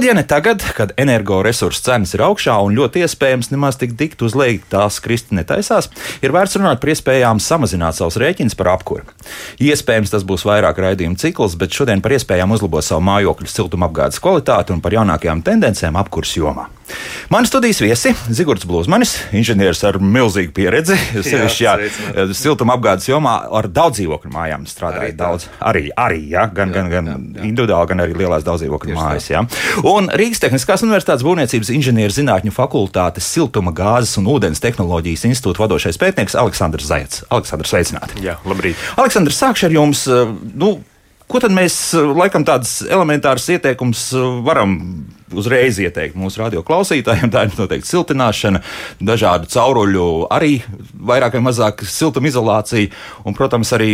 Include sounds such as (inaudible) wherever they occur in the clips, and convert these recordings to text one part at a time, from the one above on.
Kad ja ne tagad, kad energoresursu cenas ir augšā un ļoti iespējams nemaz tik dikti uz leju tās kristi netaisās, ir vērts runāt par iespējām samazināt savus rēķinus par apkuri. Iespējams, tas būs vairāk raidījumu cikls, bet šodien par iespējām uzlabot savu mājokļu siltumapgādes kvalitāti un par jaunākajām tendencēm apkurs jomā. Mani studijas viesi - Zigorts Blūzmanis, inženieris ar milzīgu pieredzi, (laughs) sevišķi jā, siltumapgādes jomā ar daudz dzīvokļu mājām strādājot daudz. Arī, arī jā, gan, jā, gan, gan jā, jā. individuāli, gan arī lielās daudz dzīvokļu mājas. Jā. Un Rīgas Tehniskās Universitātes Būvniecības inženieru zinātņu fakultātes siltuma gāzes un ūdens tehnoloģijas institūta vadošais pētnieks Aleksandrs Zajats. Aleksandrs, sveicināti! Jā, labrīt! Aleksandrs, sākšu ar jums. Nu, Ko tad mēs, laikam, tādas elementāras ieteikumus varam uzreiz ieteikt mūsu radioklausītājiem? Tā ir noteikti siltināšana, dažādu cauruļu, arī vairāk vai mazāk siltumizolācija un, protams, arī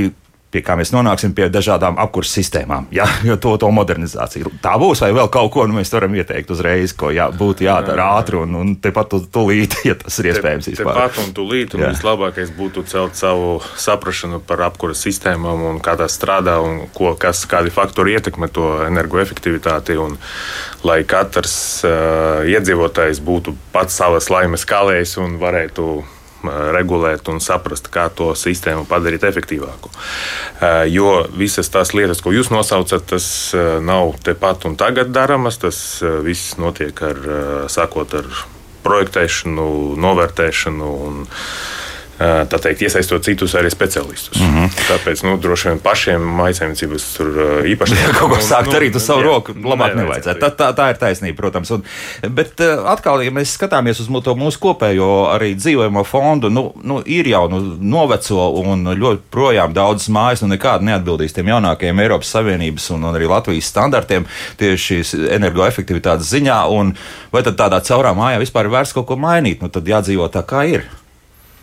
pie kā mēs nonāksim pie dažādām apkurses sistēmām, ja, to, to modernizāciju. Tā būs, vai vēl kaut ko nu, mēs varam ieteikt uzreiz, ko jā, būtu jādara ātri un, un tepat tūlīt, (laughs) ja tas ir iespējams. Te, tepat un tūlīt, un jā. vislabākais būtu celt savu saprašanu par apkurses sistēmām un kā tās strādā un ko, kas, kādi faktori ietekmē to energoefektivitāti. Un, lai katrs uh, iedzīvotājs būtu pats savas laimes kalējs un varētu regulēt un saprast, kā to sistēmu padarīt efektīvāku. Jo visas tās lietas, ko jūs nosaucat, tas nav tepat un tagad daramas. Tas viss notiek ar, sākot ar projektēšanu, novērtēšanu un tā teikt, iesaistot citus arī specialistus. Mm -hmm. Tāpēc nu, droši vien pašiem maisaimniecības tur īpaši (laughs) kaut ko sākt nu, darīt uz savu jā, roku. Labāk nevajadzētu. Tā, tā, tā ir taisnība, protams. Un, bet atkal, ja mēs skatāmies uz to mūsu kopējo arī dzīvojamo fondu, nu, nu, ir jau nu, noveco un ļoti projām daudzas mājas nu, nekādi neatbildīs tiem jaunākajiem Eiropas Savienības un, un arī Latvijas standartiem tieši energoefektivitātes ziņā. Un, vai tad tādā caurā mājā vispār ir vērts kaut ko mainīt? Nu, tad jādzīvo tā, kā ir.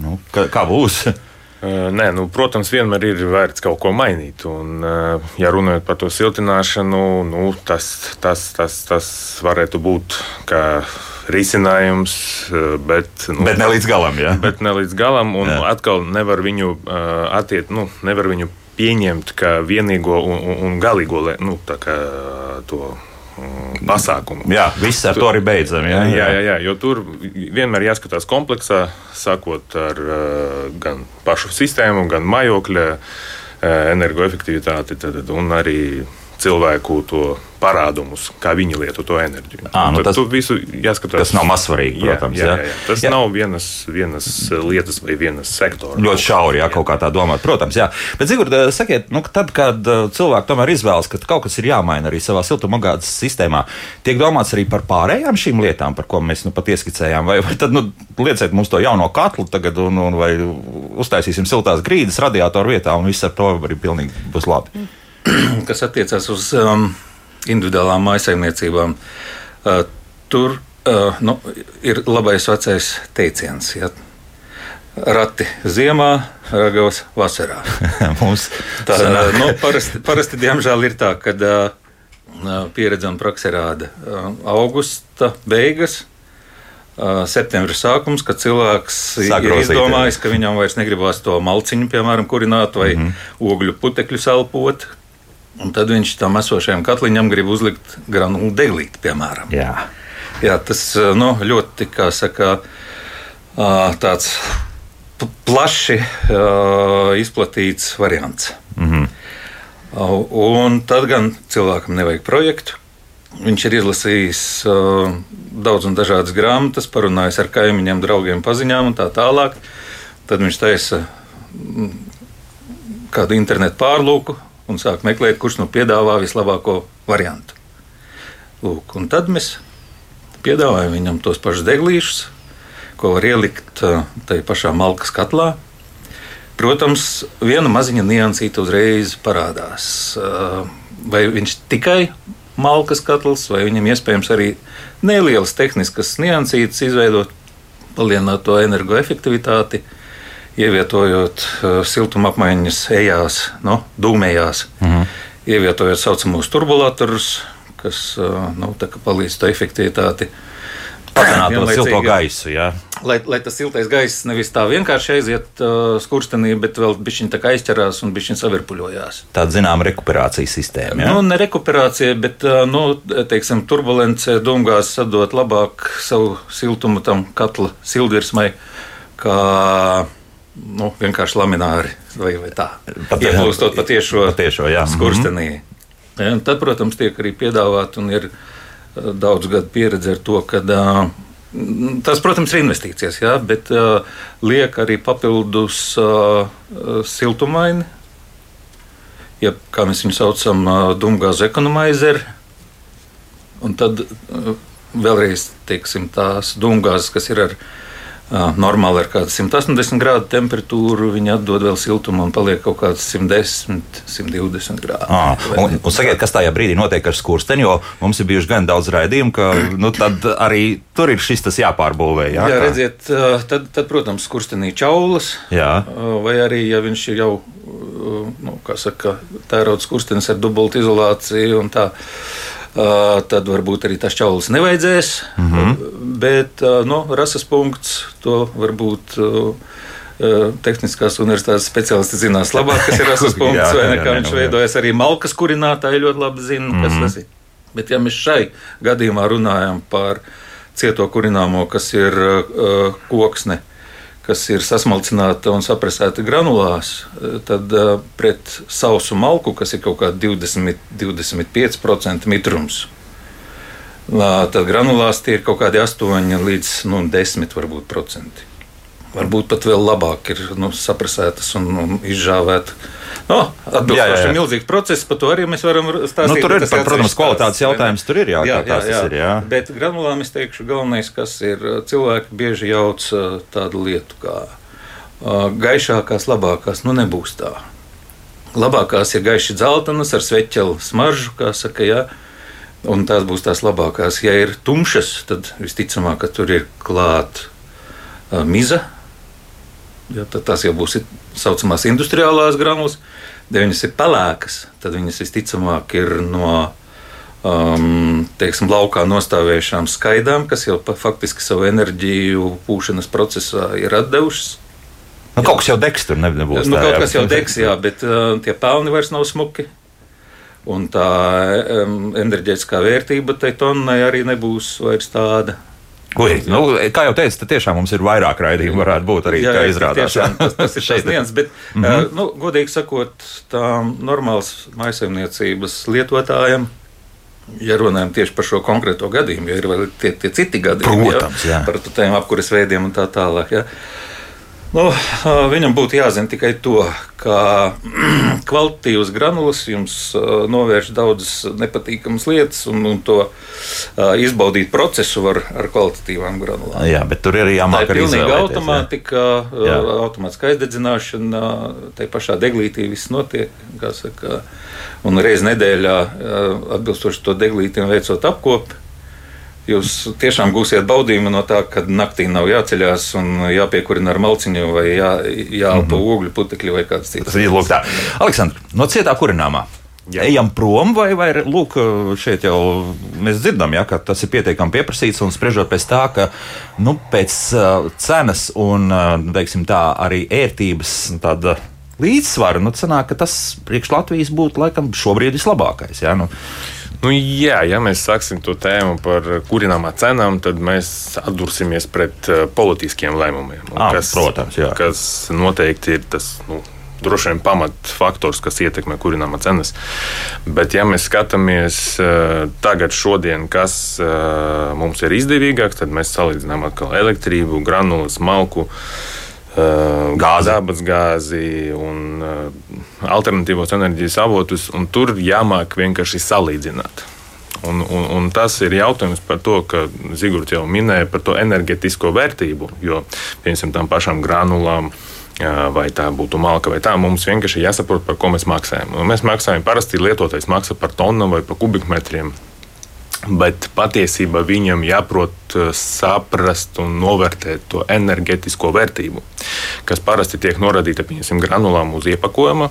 Nu, kā, kā būs? (laughs) Nē, nu, protams, vienmēr ir vērts kaut ko mainīt. Un, ja runājot par to siltināšanu, nu, tas, tas, tas, tas varētu būt risinājums, bet, nu, bet ne līdz galam. Ja? Bet ne līdz galam, un jā. atkal nevar viņu attiekt, nu, nevar viņu pieņemt kā vienīgo un, un, galīgo nu, to Mm, pasākumu. Jā, viss ar tur, to arī beidzam. Jā, jā, jā, jā, jo tur vienmēr jāskatās kompleksā, sākot ar uh, gan pašu sistēmu, gan mājokļa uh, energoefektivitāti tad, un arī cilvēku to parādumus, kā viņi lieto to enerģiju. À, nu tas visu jāskatās. Tas nav mazsvarīgi, protams. Jā, jā, jā, jā. Tas jā. nav vienas, vienas lietas vai vienas sektora. Ļoti šauri, jā, kaut kā tā domāt. Protams, jā. Bet, Zigurd, sakiet, nu, tad, kad cilvēki tomēr izvēlas, ka kaut kas ir jāmaina arī savā siltumagādes sistēmā, tiek domāts arī par pārējām šīm lietām, par ko mēs nu pat ieskicējām, vai, vai tad, nu, lieciet mums to jauno katlu tagad, un, un vai uztaisīsim siltās grīdas radiatoru vietā, un viss ar to arī pilnīgi būs labi. kas attiecas uz um, individuālām maisaimniecībām, uh, tur uh, nu, ir labais vecais teiciens. Ja? Rati ziemā, ragavas vasarā. (laughs) Mums tā uh, nu, parasti, parasti, diemžēl, ir tā, ka pieredze un praksa rāda augusta beigas. Septembris sākums, kad cilvēks Sagrozīt, ir izdomājis, ka viņam vairs negribās to malciņu, piemēram, kurināt vai mm -hmm. ogļu putekļu salpot, Un tad viņš tam esošajam katliņam grib uzlikt granulu deglīti, piemēram. Jā. Jā, tas nu, ļoti, kā saka, tāds plaši izplatīts variants. Mm -hmm. Un tad gan cilvēkam nevajag projektu. Viņš ir izlasījis uh, daudz un dažādas grāmatas, parunājis ar kaimiņiem, draugiem, paziņām un tā tālāk. Tad viņš taisa kādu internetu pārlūku, un sāk meklēt, kurš nu piedāvā vislabāko variantu. Lūk, un tad mēs piedāvājam viņam tos pašus deglīšus, ko var ielikt tajā pašā malkas katlā. Protams, viena maziņa niansīta uzreiz parādās. Vai viņš tikai malkas katls, vai viņam iespējams arī nelielas tehniskas niansītas izveidot, palielināt to energoefektivitāti ievietojot uh, siltumapmaiņas ejās, no, dūmējās, mm -hmm. ievietojot tā saucamos turbulatorus, kas nu, palīdz to efektivitāti Padzināt to silto gaisu. Jā. Lai, lai tas siltais gaiss nevis tā vienkārši aiziet uh, skurstenī, bet vēl bišķiņ tā kā aizķerās un bišķiņ savirpuļojās. Tāda zinām rekuperācijas sistēma. Jā? Nu, ne rekuperācija, bet uh, nu, teiksim, turbulence dūmgās sadot labāk savu siltumu tam katla sildvirsmai, kā nu, vienkārši lamināri vai, vai tā. Ieplūstot patiešo, patiešo. Mhm. skurstenī. Ja, un tad, protams, tiek arī piedāvāt un ir uh, daudz gadu pieredze ar to, ka uh, tas, protams, ir investīcijas, jā, bet uh, liek arī papildus uh, siltumaini, ja, kā mēs viņu saucam, dumgāzu ekonomizeri. Un tad vēlreiz teiksim, tās dumgāzes, kas ir ar uh, normāli ar kādu 180 grādu temperatūru, viņi atdod vēl siltumu un paliek kaut kāds 110, 120 grādi. À, un, un sakiet, kas tajā brīdī notiek ar skursteni, jo mums ir bijuši gan daudz raidījumu, ka (clears throat) nu, tad arī tur ir šis tas jāpārbūvē. Jā, Jā, redziet, tad, tad, protams, kurstenī čaulas, jā. vai arī, ja viņš ir jau, nu, kā saka, tērauds kurstenis ar dubultu izolāciju un tā, tad varbūt arī tas čaulas nevajadzēs, mm -hmm. bet, uh, nu, rasas punkts, to varbūt uh, uh, Tehniskās universitātes speciālisti zinās labāk, kas ir rasas (laughs) punkts, Jā, vai ne, kā jā, viņš jā. veidojas. Arī malkas kurinātāji ļoti labi zina, kas tas ir. Bet, ja mēs šai gadījumā runājam par cieto kurināmo, kas ir uh, koksne, kas ir sasmalcināta un saprasēta granulās, uh, tad uh, pret sausu malku, kas ir kaut kāda 20, 25% mitrums, tad granulās tie ir kaut kādi 8 līdz nu, 10 varbūt procenti. Varbūt pat vēl labāk ir nu, saprasētas un, un izžāvētas. No, Jā, jā, Atbilstoši jā. milzīgs process, par to arī mēs varam stāstīt. Nu, tur ir, par- protams, kvalitātes jautājums tur ir, jā, kā tās tas ir, jā. Bet granulām es teikšu, galvenais, kas ir uh, cilvēki bieži jauc uh, tādu lietu kā uh, gaišākās, labākās. Nu, nebūs tā. Labākās ir gaiši dzeltenas ar sveķelu smaržu, kā saka, jā. Un tās būs tās labākās. Ja ir tumšas, tad visticamāk, ka tur ir klāta miza. Ja, tad tās jau būs tā saucamās industriālās granulas. Ja viņas ir pelēkas, tad viņas visticamāk ir no um, teiksim, laukā nostāvējušām skaidām, kas jau pa, faktiski savu enerģiju pūšanas procesā ir atdevušas. Nu, kaut kas jau degs tur ne- nebūs. Nu, tā, kaut jā. kas jau degs, jā, bet uh, tie pelni vairs nav smuki. Un tā um, enerģētiskā vērtība tai tonnai arī nebūs vairs tāda. Ui, nu, kā jau teicu, tad tiešām mums ir vairāk raidījumu, varētu būt arī tā izrādās. tiešām, tas, tas (laughs) ir šeit viens, bet, mm. -hmm. uh, nu, godīgi sakot, tām normālas maisaimniecības lietotājiem. Ja runājam tieši par šo konkrēto gadījumu, jo ir vēl tie, tie citi gadījumi, Protams, jā. par tādiem apkuras veidiem un tā tālāk. Ja. Nu, viņam būtu jāzina tikai to, ka (clears throat) kvalitatīvas granulas jums novērš daudzas nepatīkamas lietas, un, un to izbaudīt procesu var ar kvalitatīvām granulām. Jā, bet tur ir arī jāmāk arī izvēlēties, automātika, Jā. ā, automātiskā aizdedzināšana, tai pašā deglītī viss notiek. kā Saka, un reiz nedēļā, atbilstoši to deglītiem, veicot apkopi. Jūs tiešām gūsiet baudījumu no tā, ka naktī nav jāceļās un jāpiekurina ar malciņu vai jā, jāelpo mm -hmm. ogļu putekļi vai kāds cits. Tas ir lūk tā. Aleksandr, no cietā kurināmā. Jā. Ejam prom, vai, vai lūk, šeit jau mēs dzirdam, ja, ka tas ir pietiekami pieprasīts. Un spriežot pēc tā, ka nu, pēc uh, cenas un uh, teiksim, tā, arī ērtības tāda līdzsvara, nu, ka tas priekš Latvijas būtu laikam šobrīd vislabākais. Ja, nu, Nu, jā, ja mēs sāksim to tēmu par kurināmā cenām, tad mēs atdursimies pret uh, politiskiem lēmumiem. un Ā, protams, jā. kas noteikti ir tas. Nu, Droši vien pamatfaktors, kas ietekmē kurināmā cenas. Bet, ja mēs skatāmies uh, tagad, šodien, kas uh, mums ir izdevīgāk, tad mēs salīdzinām atkal elektrību, granulas, malku, uh, Gāzi. dabasgāzi un alternatīvos enerģijas avotus, un tur jāmāk vienkārši salīdzināt. Un, un, un tas ir jautājums par to, ka Zigorts jau minēja par to enerģetisko vērtību. Jo, piemēram, tam pašām granulām, vai tā būtu malka, vai tā, mums vienkārši jāsaprot, par ko mēs maksājam. Un mēs maksājam parasti lietotājs maksā par tonnām vai par kubikmetriem. Bet patiesībā viņam jāprot eh, saprast un novērtēt to enerģetisko vērtību. kas parasti tiek noradīta pieņemsim, granulām uz iepakojuma.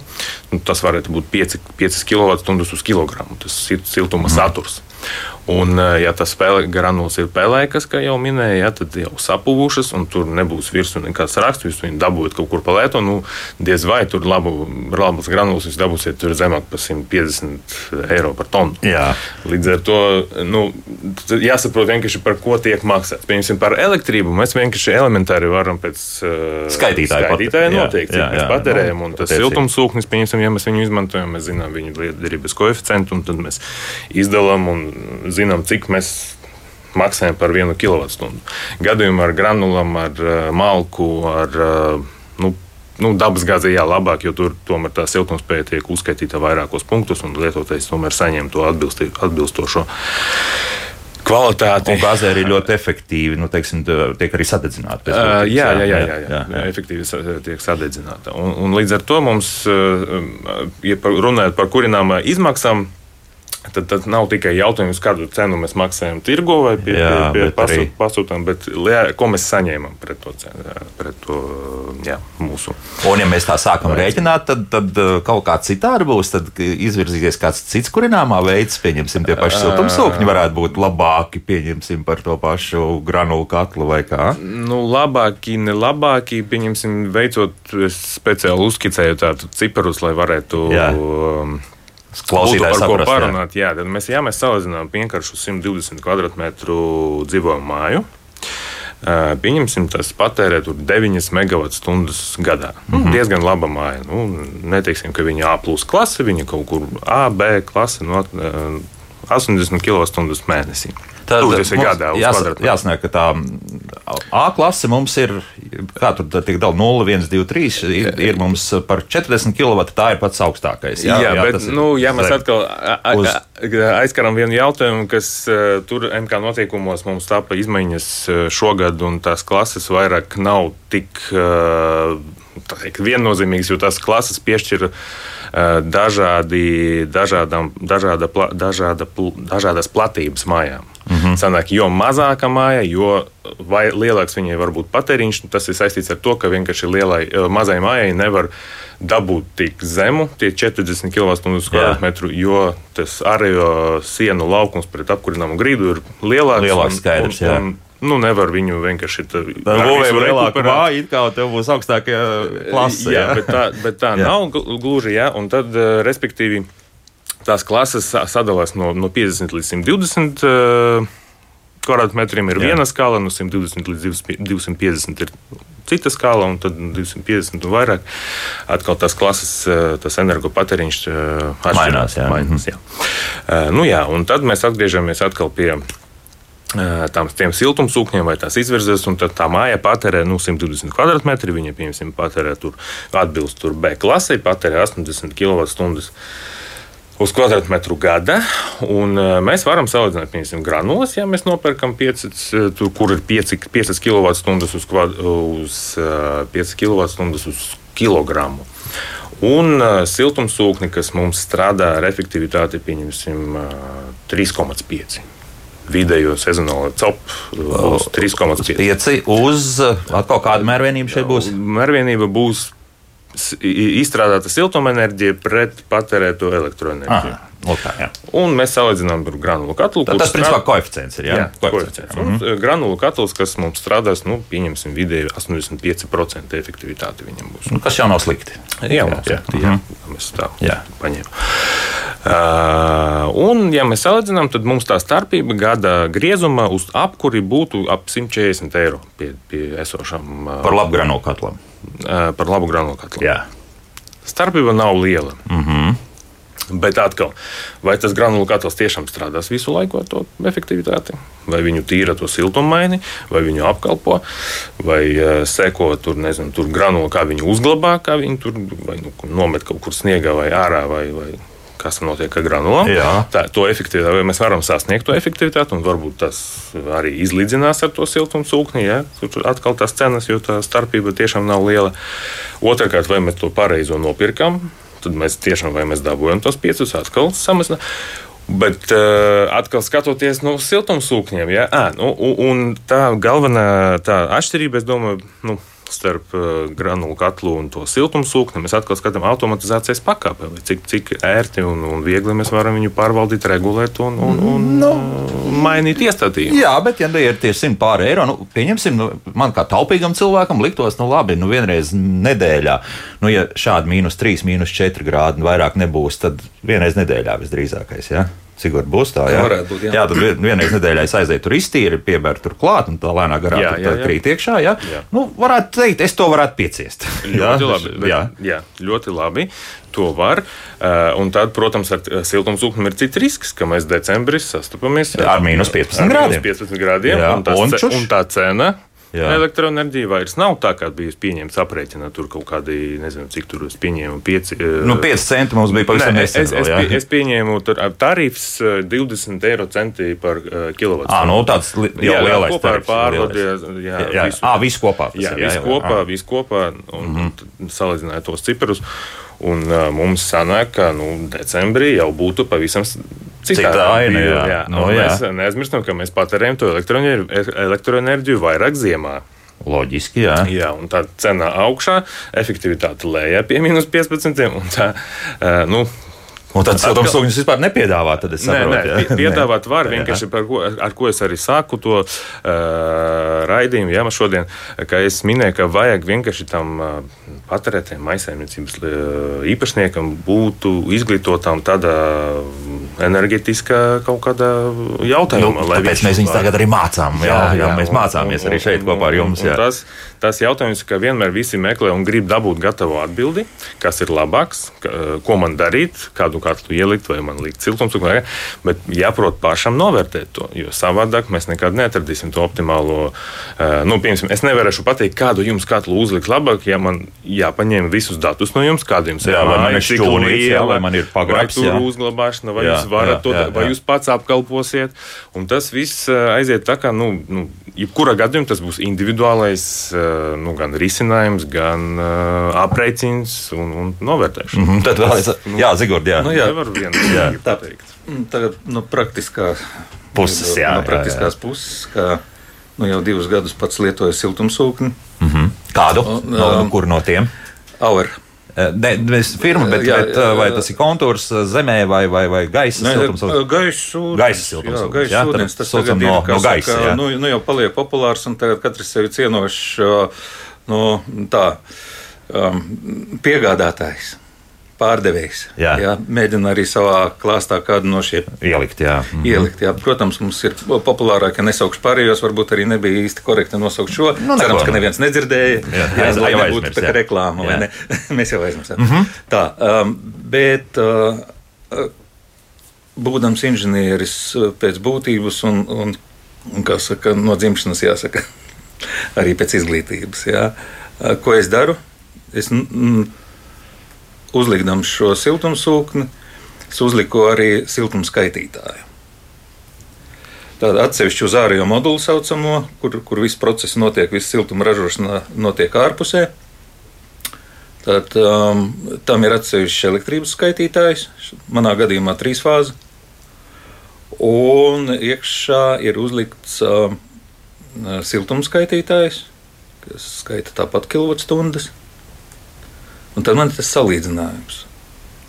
Nu, tas varētu būt 5, 5 kWh uz kilogramu. Tas ir siltuma mm. saturs. Un, eh, ja tas granulas ir pelēkas, kā jau minēju, ja, tad jau sapuvušas, un tur nebūs virsū nekāds raksts. Jūs viņu dabūjat kaut kur pa lietu. Nu, diez vai tur labu, labas granulas jūs dabūsiet tur zemāk par 150 eiro par tonu. Jā. Līdz ar to nu, jāsaprot vienkārši par ko tiek maksāts. Piemēram, par elektrību mēs vienkārši elementāri varam pēc uh, skaitītāja, skaitītāja noteikt, cik mēs patērējam. Un tas siltumsūknis, piemēram, ja mēs viņu izmantojam, mēs zinām viņu lietderības koeficientu, un tad mēs izdalām un zinām, cik mēs maksājam par vienu kilovatstundu. Gadījumā ar granulām, ar uh, malku, ar uh, nu, nu, dabas gāzi jā, labāk, jo tur tomēr tā siltumspēja tiek uzskaitīta vairākos punktus, un lietotājs tomēr saņem to atbilstošo. Kvalitāti. Un gāze arī ļoti efektīvi, nu, teiksim, tiek arī sadedzināta. Uh, jā, jā, jā, jā, jā, jā, jā. efektīvi tiek sadedzināta. Un, un līdz ar to mums, ja runājot par kurināmā izmaksām, Tad, tad nav tikai jautājums, kādu cenu mēs maksājam tirgo vai pie, jā, pie, pie pasūt, pasūtām, bet jā, ko mēs saņēmām pret to, cenu, pret to jā, mūsu. Un, ja mēs tā sākam veids. rēķināt, tad, tad uh, kaut kā citādi būs. Tad izvirzīsies kāds cits kurināmā veids, pieņemsim, tie paši siltumsūkņi varētu būt labāki, pieņemsim par to pašu granulu katlu vai kā. Nu, labāki, ne labāki, pieņemsim, veicot speciāli uzskicēju tādu ciparus, lai varētu. Jā. Klausītājs ko parunāt. Jā. Jā, tad mēs, ja mēs salīdzinām vienkāršu 120 km2 dzīvojumu māju, Pieņemsim, tas patērē 9 MWh gadā. Mm -hmm. Diezgan laba māja. Nu, neteiksim, ka viņa A klase, viņa kaut kur A, B klase, no 80 kWh mēnesī. Tad tas ir gadā. Jās, jāsaka, ka tā A klase mums ir, kā tur tiek daudz, 0, 1, 2, 3, ir, ir mums par 40 kW. Tā ir pats augstākais. Jā, jā, jā bet, nu, ja mēs atkal uz... aizskaram vienu jautājumu, kas uh, tur MK noteikumos mums tāpa izmaiņas šogad, un tās klases vairāk nav tik uh, teikt, viennozīmīgas, jo tās klases piešķir dažādi, dažādām, dažāda, dažāda, dažādas platības mājām. Mm -hmm. Sanāk, jo mazāka māja, jo lielāks viņai var būt patēriņš. Tas ir saistīts ar to, ka vienkārši lielai, eh, mazai mājai nevar dabūt tik zemu, tie 40 km2, jo tas ārējo sienu laukums pret apkurināmu grīdu ir lielāks. Lielāks skaidrs, un, un, Nu, nevar viņu vienkārši tādu lielāku māju, kā tev būs augstākā klase. Jā, jā, bet tā, bet tā (laughs) jā. nav gluži. Jā, un tad, eh, respektīvi, Tās klases sadalās no, no 50 līdz 120 uh, kvadrātmetriem. Ir Jā. viena skala, no 120 līdz 250 ir cita skala, un tad 250 un vairāk. Atkal tās klases, uh, tas energopatēriņš mainās. Jā. mainās jā. Uh, nu, jā, un tad mēs atgriežamies atkal pie tām siltumsūkņiem vai tās izvirzes, un tā māja patērē nu, 120 km2. Viņa, piemēram, patērē tur atbilst tur B klasē, patērē 80 kWh uz kvadrātmetru gada. Mēs varam salīdzināt, piemēram, granulas, ja mēs nopērkam 5, tur, kur ir 5, 5 kWh uz, kvad, uz uh, 5 kWh uz kilogramu. Un siltumsūkni, kas mums strādā ar efektivitāti, pieņemsim, uh, 3,5 vidējo sezonālo cepu būs 3,5. 5 uz atkal kāda mērvienība šeit būs? Mērvienība būs izstrādāta siltumenerģija pret patērēto elektroenerģiju. Aha. Lokā, jā. un mēs salīdzinām ar granulu katlu. Tad tas, principā, koeficients ir. Jā, jā koeficients. Mm -hmm. Granulu katls, kas mums strādās, nu, pieņemsim, vidēji 85% efektivitāte viņam būs. Nu, kas jau nav slikti. Jā, nav slikti. Jā. Jā. Mhm. Mēs tā jā. paņēmām. Uh, un, ja mēs salīdzinām, tad mums tā starpība gada griezuma uz apkuri būtu ap 140 eiro pie, pie esošām. Uh, Par labu granulu katlam par labu granulu katlu. Jā. Starpība nav liela. Mm -hmm. Bet atkal, vai tas granulu katls tiešām strādās visu laiku ar to efektivitāti? Vai viņu tīra to siltumaini, vai viņu apkalpo, vai uh, seko tur, nezinu, tur granulu, kā viņu uzglabā, kā viņu tur vai, nu, nomet kaut kur sniegā vai ārā, vai, vai kas notiek ar granulām. Tā, to efektivitāti, vai mēs varam sasniegt to efektivitāti, un varbūt tas arī izlīdzinās ar to siltumsūkni. Ja? Tur atkal tās cenas, jo tā starpība tiešām nav liela. Otrakārt, vai mēs to pareizo nopirkam, tad mēs tiešām vai mēs dabūjam tos piecus atkal samazināt. Bet uh, atkal skatoties no siltumsūkņiem, ja? à, nu, un tā galvenā tā atšķirība, es domāju, nu, starp uh, granulu katlu un to siltumsūkni, mēs atkal skatām automatizācijas pakāpē, cik, cik ērti un, un viegli mēs varam viņu pārvaldīt, regulēt un, un, un. Nu. mainīt iestatījumu. Jā, bet, ja nu ir tie 100 pāri eiro, nu, pieņemsim, nu, man kā taupīgam cilvēkam liktos, nu labi, nu vienreiz nedēļā, nu ja šādi mīnus 3, mīnus 4 grādi vairāk nebūs, tad vienreiz nedēļā visdrīzākais. Ja? Sigur būs tā, jā. Varētu būt, jā. jā, tad vienreiz nedēļā es aizēju tur iztīri, piebēru tur klāt un tā lēnā garā jā, jā, jā. krīt iekšā. Jā. Jā. Nu, varētu teikt, es to varētu pieciest. Ļoti labi. Bet, jā. jā, ļoti labi. To var. Uh, un tad, protams, ar siltumsūkni ir cits risks, ka mēs decembrī sastopamies ar mīnus 15 grādiem. Mīnus 15 grādiem jā, un, un, ce, un tā cena Jā. Elektroenerģija vairs nav tā, kā bija pieņemts aprēķinā. Tur kaut kādi, nezinu, cik tur es pieņēmu. 5 nu, centi mums bija pavisam nesen. Es, es, es, es pieņēmu tarifs 20 eiro centi par kilovatu. Ah, nu tāds jau jā, lielais kopā ar pārvadu. Jā, jā, jā, visu, à, visu kopā. Jā, jā, visu kopā, visu kopā un mm -hmm. salīdzināju tos ciprus. Un uh, mums sanāk, ka nu, decembrī jau būtu pavisam Cita aina, jā. jā. No, jā. Mēs neaizmirstam, ka mēs patērējam to elektroenerģiju vairāk ziemā. Loģiski, jā. jā tā cena augšā, efektivitāte lejā pie minus 15. Un tā, nu, Un tad siltumsūkņus vispār nepiedāvā. Tad es saprotu, nē, nē, piedāvāt var vienkārši par ko, ar ko es arī sāku to uh, raidījumu. Jā, šodien, kā es minēju, ka vajag vienkārši tam uh, patērētājiem, maisaimniecības uh, īpašniekam būtu izglītotām tādā enerģetiskā kaut kādā jautājumā. Nu, tāpēc mēs viņus tagad arī mācām. Jā, jā, jā, jā mēs mācāmies un, arī šeit kopā ar jums. Un, un tas, tas jautājums, ka vienmēr visi meklē un grib dabūt gatavu atbildi, kas ir labāks, ko man darīt, kādu katlu ielikt, vai man likt siltums, bet jāprot pašam novērtēt to, jo savādāk mēs nekad neatradīsim to optimālo. Nu, piemēram, es nevarēšu pateikt, kādu jums katlu uzlikt labāk, ja man jāpaņem visus datus no jums, kādu jums ir liela, vai man ir pagrabs, vai tur uzglabāšana, vai jā, jūs varat jā, to, jā, jā. vai jūs pats apkalposiet. Un tas viss aiziet tā, ka, nu, nu jebkurā gadījumā tas būs individuālais nu, gan risinājums, gan uh, aprēķins un, un novērtēšana. Mm -hmm, tad vēl es, jā, Zigord, jā. Nu, jā, nevar jā. pateikt. Tagad no nu, praktiskā puses, jā. No praktiskās jā, jā. puses, kā nu, jau divus gadus pats lietoju siltumsūkni. Mm -hmm. Kādu? Un, no, um, kur no tiem? Auer. Ne, nevis firma, bet, jā, bet vai tas ir kontūrs zemē vai, vai, vai gaisa siltums? Gaisa siltums. Gaisa ūdens. Tas tagad no, ir, no gaisa. Saka, nu, nu jau paliek populārs un tagad katrs sevi cienošs nu, tā, um, piegādātājs pārdevējs. Jā. Jā, mēģina arī savā klāstā kādu no šiem ielikt. Jā. Mhm. ielikt jā. Protams, mums ir populārāk, ja nesaukšu pārējos, varbūt arī nebija īsti korekti nosaukt šo. Nu, Cerams, ka neviens nedzirdēja. Jā, jā, jā lai nebūtu tā kā reklāma, vai ne? (laughs) Mēs jau aizmirsām. Mhm. Tā, um, bet. Uh, Būdams inženieris uh, pēc būtības un, un, un saka, no dzimšanas, jāsaka, (laughs) arī pēc izglītības. Jā. Uh, ko es daru? Es uzlikdams šo siltumsūkni, es uzliku arī siltumskaitītāju. Tāda atsevišķa uz ārējo modulu saucamo, kur, kur viss process notiek, viss siltuma ražošana notiek ārpusē. Tad, um, tam ir atsevišķs elektrības skaitītājs, manā gadījumā trīs fāzi. Un iekšā ir uzlikts um, siltumskaitītājs, kas skaita tāpat kilovatstundas. Un tad man ir tas salīdzinājums.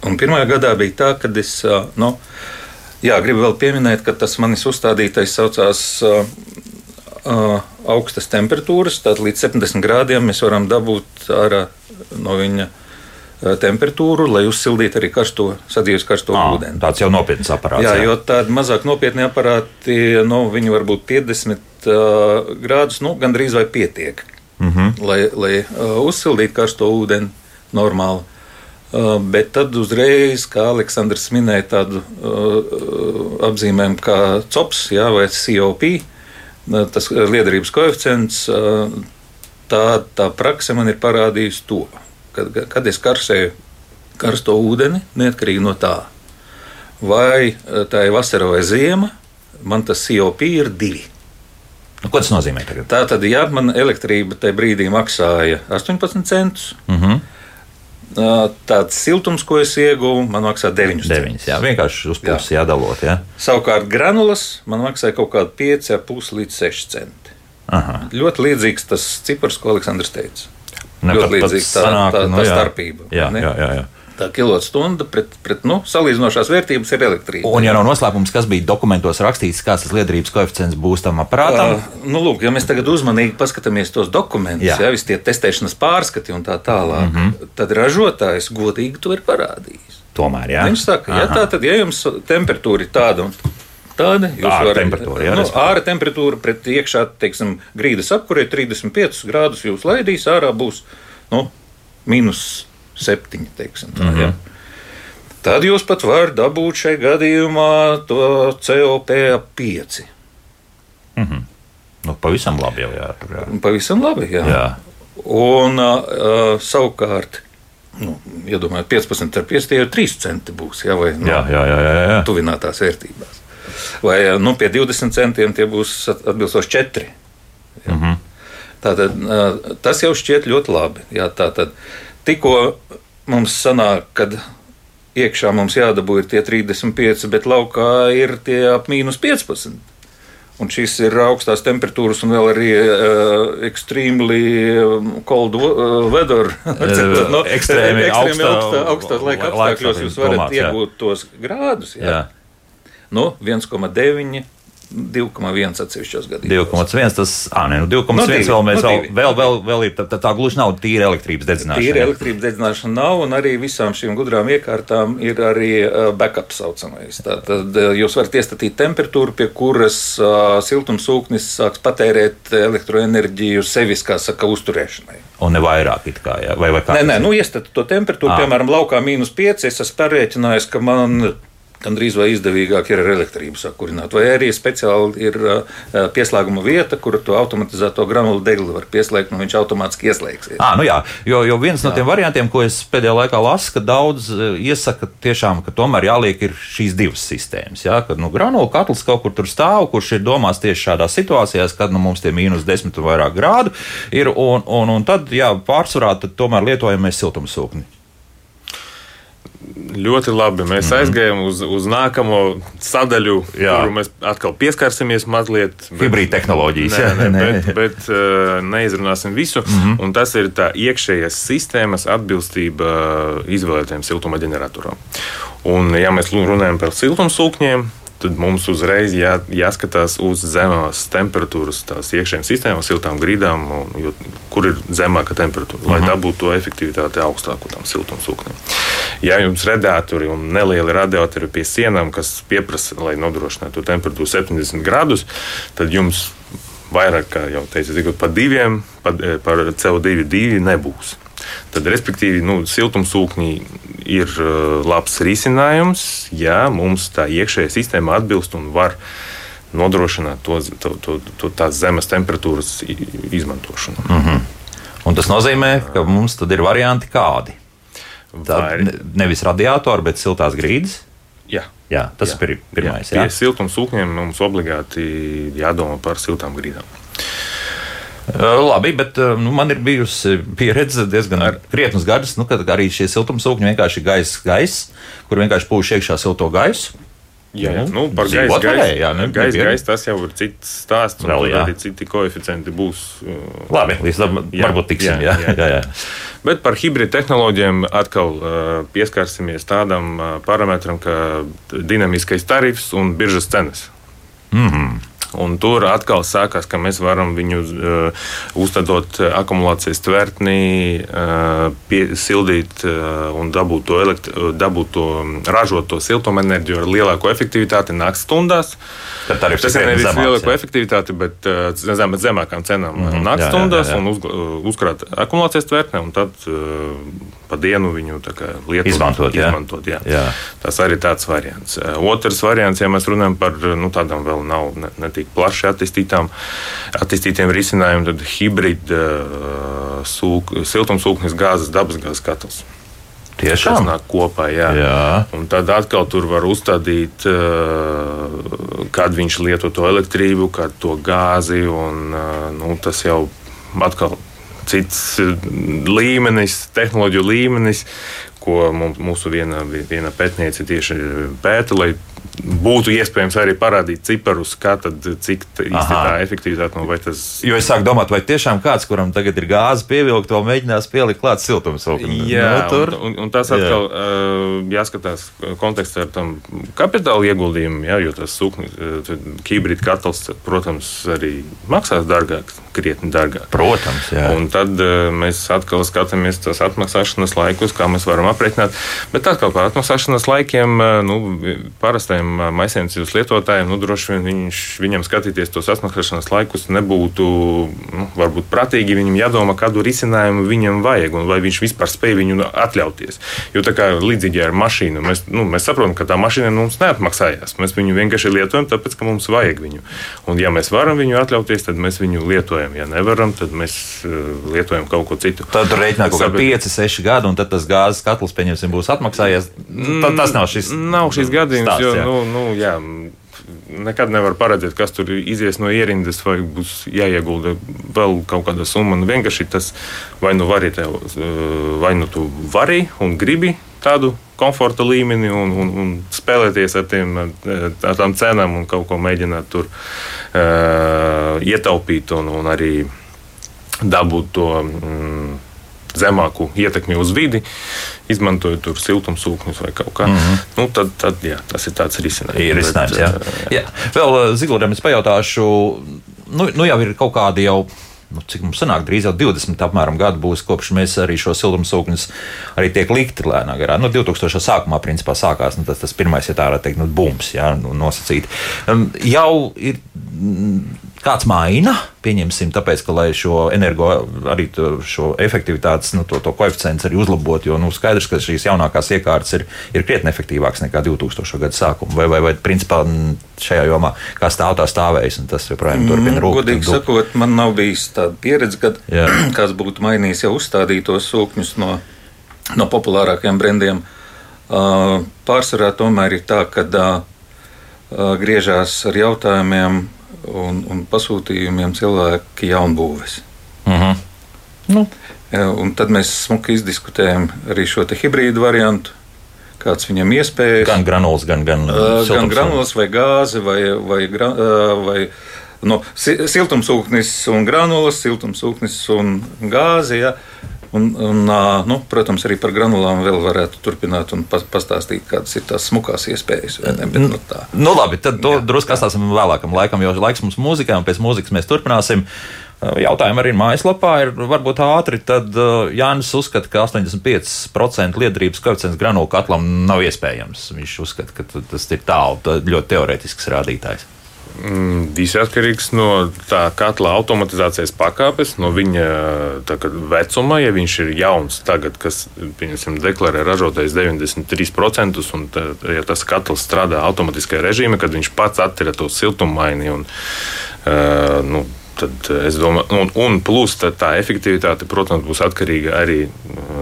Un pirmajā gadā bija tā, ka es nu, jā, gribu vēl pieminēt, ka tas manis uzstādītais saucās uh, uh, augstas temperatūras. Tātad līdz 70 grādiem mēs varam dabūt ārā no viņa temperatūru, lai uzsildītu arī karsto, sadzīves karsto à, ūdeni. Tāds jau nopietns aparāts. Jā, jā. jo tādi mazāk nopietni aparāti, nu, viņi var būt 50 uh, grādus, nu, gandrīz vai pietiek, mm -hmm. lai, lai uh, uzsildītu karsto ūdeni normāli. Uh, bet tad uzreiz, kā Aleksandrs minēja, tādu uh, apzīmējumu kā COPS jā, vai COP, uh, tas liederības koeficients, uh, tā, tā prakse man ir parādījusi to, kad, kad es karsēju karsto ūdeni, neatkarīgi no tā, vai uh, tā ir vasara vai ziema, man tas COP ir divi. Nu, ko tas nozīmē? Tagad? Tā tad, ja man elektrība tajā brīdī maksāja 18 centus, uh mhm. -huh tāds siltums, ko es ieguvu, man maksā 9 centus. Jā, vienkārši uz pusi jā. jādalot. Jā. Savukārt granulas man maksāja kaut kādi 5,5 līdz 6 centi. Aha. Ļoti līdzīgs tas cipars, ko Aleksandrs teica. Ne, ļoti pat- pat līdzīgs tā, sanāk, tā, nu tā jā. starpība. Jā, jā, jā, jā. Tā kilotstunda pret, pret nu, salīdzinošās vērtības ir elektrība. Un, ja nav noslēpums, kas bija dokumentos rakstīts, kāds tas liederības koeficients būs tam aparātam, Uh, nu, lūk, ja mēs tagad uzmanīgi paskatāmies tos dokumentus, Jā. ja visi tie testēšanas pārskati un tā tālāk, mm -hmm. tad ražotājs godīgi to ir parādījis. tomēr, jā. Ja? Viņš saka, ja Aha. tā tad, ja jums temperatūra ir tāda un tāda, jūs Āra varat temperatūra, jā, nu, āra temperatūra pret iekšā, teiksim, grīdas apkurē 35 grādus jūs laidīs, ārā būs nu, mīnus 7, teiksim tā. Mm -hmm. ja? Tad jūs pat varat dabūt šai gadījumā to COP ap 5. Nu, pavisam labi jau jā. Tur, jā. Pavisam labi. Jā. jā. Un uh, savukārt, nu, iedomājieties, 15 ar 5 jau 3 centi būs. Jā, vai nu, Jā, jā, jā, jā, jā. tuvinātās vērtībās. Vai nu, pie 20 centiem tie būs at- atbilstoši 4. Mm -hmm. Tātad, tas jau šķiet ļoti labi. Jā, tātad, tikko mums sanāk, kad iekšā mums jādabū ir tie 35, bet laukā ir tie ap mīnus 15. Un šis ir augstās temperatūras un vēl arī uh, extremely um, cold uh, weather. (laughs) Cikot, nu, ekstrēmi ekstrēmi augstā- augstā, augstās laika apstākļos jūs varat domāts, jā. iegūt tos grādus. Jā. jā. Nu, 1,9, 2,1 atsevišķos gadījumos. 2,1. Tas, ah, nē, nu 2,1 No divi, vēl mēs no vēl, vēl, vēl, vēl ir. Tā, tā, tā gluži nav tīra elektrības dedzināšana. Tīra elektrības dedzināšana nav, un arī visām šīm gudrām iekārtām ir arī backup saucamais. Tātad jūs varat iestatīt temperatūru, pie kuras uh, siltumsūknis sāks patērēt elektroenerģiju sevis, kā saka, uzturēšanai. Un ne vairāk, kā, jā. vai, vai kā Nē, nē, nu iestatu to temperatūru, Ā. piemēram, laukā mīnus 5. Es esmu parēķinājis, ka man gandrīz vai izdevīgāk ir ar elektrību sakurināt. Vai arī speciāli ir uh, pieslēguma vieta, kur to automatizēto granulu degli var pieslēgt, un viņš automātiski ieslēgsies. À, nu jā, jo, jo viens no tiem variantiem, ko es pēdējā laikā lasu, ka daudz eh, iesaka, tiešām, ka tomēr jāliek ir šīs divas sistēmas. Jā, kad nu, granulu katls kaut kur tur stāv, kurš ir domās tieši šādās situācijās, kad nu, mums tie mīnus 10 un vairāk grādu ir, un, un, un tad jā, pārsvarā tad tomēr lietojam mēs siltumsūkni. Ļoti labi. Mēs mm -hmm. aizgājām uz, uz nākamo sadaļu, Jā. kuru mēs atkal pieskarsimies mazliet. bet- Hibrīd tehnoloģijas, Nē, nē, nē. (laughs) bet, bet uh, neizrunāsim visu. Mm -hmm. Un tas ir tā iekšējās sistēmas atbilstība izvēlētajam siltuma ģeneratoram. Un, ja mēs runājam par siltumsūkņiem, tad mums uzreiz jā, jāskatās uz zemās temperatūras, tās iekšējām sistēmām, siltām grīdām, un, jo, kur ir zemāka temperatūra, lai dabūtu to efektivitāti augstāku tam siltumsūknim. Ja jums radiatori un nelieli radiatori pie sienām, kas pieprasa, lai nodrošinātu temperatūru 70 grādus, tad jums vairāk, kā jau teicu, tikko par diviem, par, eh, par CO2 divi nebūs. Tad, respektīvi, nu, siltumsūkņi ir uh, labs risinājums, ja mums tā iekšējā sistēma atbilst un var nodrošināt to, to, to, to tās zemes temperatūras izmantošanu. Mm. Un tas nozīmē, ka mums ir varianti kādi. Tā Vai- ne- nevis radiatori, bet siltās grīdas. Jā. Jā, tas Jā. ir pirmais. Jā. pie siltumsūkņiem mums obligāti jādomā par siltām grīdām. Uh, Labi, bet uh, nu, man ir bijusi pieredze diezgan Ar... krietnus gadus, nu, kad arī šie siltumsūkņi vienkārši ir gaisa, gaiss, kur vienkārši pūš iekšā silto gaisu. Jā, jā. Nu, par gaisa gaisa, Bija. gaisa tas jau ir cits stāsts. Vēl, jā. arī citi koeficienti būs. uh, Labi, līdz tam varbūt tiksim. jā, Jā, jā, jā. jā. Bet par hibrīdu tehnoloģijām atkal uh, pieskarsimies tādam uh, parametram, kā dinamiskais tarifs un biržas cenas. Mm -hmm. Un tur atkal sākās, ka mēs varam viņu uh, uzstādot uh, akumulācijas tvertnī, uh, pie, sildīt uh, un dabūt to, elekt, dabūt to ražot to siltumenerģiju ar lielāko efektivitāti naktas stundās. Tad tarifs Tas ir nevis zemāks, lielāko jā. efektivitāti, bet zem, zemākām cenām mm -hmm, naktas jā, jā, stundās jā, jā. un uz, uzkrāt akumulācijas tvertnē, un tad pa dienu viņu lietot. Izmantot, jā. izmantot jā. Jā. Tas arī tāds variants. Otrs variants, ja mēs runājam par nu, tādām vēl nav ne, ne tik plaši attīstītiem risinājumiem, tad hibrīda uh, sūk, siltumsūknis gāzes, dabasgāzes katls. Tas Tiešām. nāk kopā. Jā. Jā. Un tad atkal tur var uzstādīt, kad viņš lieto to elektrību, kad to gāzi. Un, nu, tas jau atkal cits uh, līmenis, tehnoloģiju līmenis, ko mūsu viena, viena pētniece tieši pēta, lai būtu iespējams arī parādīt ciparus, kā tad, cik tā īsti tā efektivitāte vai tas. Jo es sāku domāt, vai tiešām kāds, kuram tagad ir gāze pievilkt, to mēģinās pielikt klāt siltumsūknim. Jā, nu, tur, un, un, un tas atkal jā. Uh, jāskatās kontekstā ar tam kapitāla ieguldījumu, jā, jo tas hibrīd katls, protams, arī maksās dārgāk, krietni dārgāk. Protams, jā. Un tad uh, mēs atkal skatāmies tos atmaksāšanas laikus, kā mēs varam aprēķināt. Bet atkal par atmaksāšanas laikiem, uh, nu, parastajiem maisiņcības lietotājiem, nu, droši vien viņš, viņam skatīties tos atmaksāšanas laikus nebūtu nu, varbūt prātīgi. Viņam jādomā, kādu risinājumu viņam vajag un vai viņš vispār spēj viņu atļauties. Jo tā kā līdzīgi ar mašīnu, mēs, nu, mēs saprotam, ka tā mašīna mums neatmaksājās. Mēs viņu vienkārši lietojam, tāpēc, ka mums vajag viņu. Un, ja mēs varam viņu atļauties, tad mēs viņu lietojam. Ja nevaram, tad mēs lietojam kaut ko citu. Tad tur rēķinā kaut kādi 5, 6 gadi, un tad tas gāzes katls, pieņemsim, būs atmaksājies. Tad tas nav šis. Nav šis gadījums, stāsts, jo, jā. nu, nu, jā, nekad nevar paredzēt, kas tur izies no ierindas, vai būs jāiegulda vēl kaut kāda summa. Nu, vienkārši tas vai nu vari, tev, vai nu tu vari un gribi tādu komforta līmeni un, un, un spēlēties ar, tiem, ar tām cenām un kaut ko mēģināt tur uh, ietaupīt un, un arī dabūt to. Mm, zemāku ietekmi uz vidi, izmantojot tur siltumsūkņus vai kaut kā. Mm -hmm. nu, tad, tad jā, tas ir tāds risinājums. Ir risinājums, jā. jā. jā. Vēl Zigloram es pajautāšu, nu, nu jau ir kaut kādi jau nu, cik mums sanāk, drīz jau 20 apmēram gadu būs, kopš mēs arī šo siltumsūkņus arī tiek likti lēnā garā. Nu, 2000. sākumā principā sākās nu, tas, tas pirmais, ja tā varētu teikt, nu, bums, jā, nu, nosacīt. Um, jau ir kāds maina, pieņemsim, tāpēc, ka, lai šo energo, arī to, šo efektivitātes, nu, to, to koeficientu arī uzlabotu, jo, nu, skaidrs, ka šīs jaunākās iekārtas ir, ir krietni efektīvākas nekā 2000. gada sākuma, vai, vai, vai principā šajā jomā, kā stāv tā stāvējis, un tas joprojām turpina rūpēt. Godīgi sakot, man nav bijis tāda pieredze, kad Jā. (clears throat) kāds būtu mainījis jau uzstādītos sūkņus no, no populārākajiem brendiem. Uh, pārsvarā tomēr ir tā, ka uh, griežās ar jautājumiem un, un pasūtījumiem cilvēki jaunbūves. Uh mhm. -huh. nu. Un tad mēs smuki izdiskutējam arī šo hibrīdu variantu. Kāds viņam iespējas? Gan granulas, gan, gan, uh, gan granulas, vai gāzi, vai, vai, uh, vai no, siltumsūknis un granulas, siltumsūknis un gāzi. Ja. Un, un, nu, protams, arī par granulām vēl varētu turpināt un pastāstīt, kādas ir tās smukās iespējas. Ne, bet, nu, tā. nu, labi, tad to drusku atstāsim vēlākam laikam, jo laiks mums mūzikai, un pēc mūzikas mēs turpināsim. Jautājumi arī mājaslapā ir varbūt ātri. Tad Jānis uzskata, ka 85% liederības koeficients granulu katlam nav iespējams. Viņš uzskata, ka tas ir tālu, ļoti teorētisks rādītājs. Mm, viss atkarīgs no tā katla automatizācijas pakāpes, no viņa vecuma. Ja viņš ir jauns, tagad, kas deklarē ražotājs 93%, un tā, ja tas katls strādā automātiskajā režīmā, kad viņš pats attira to siltummaini un uh, nu, tad es domāju, un, un plus tā efektivitāte, protams, būs atkarīga arī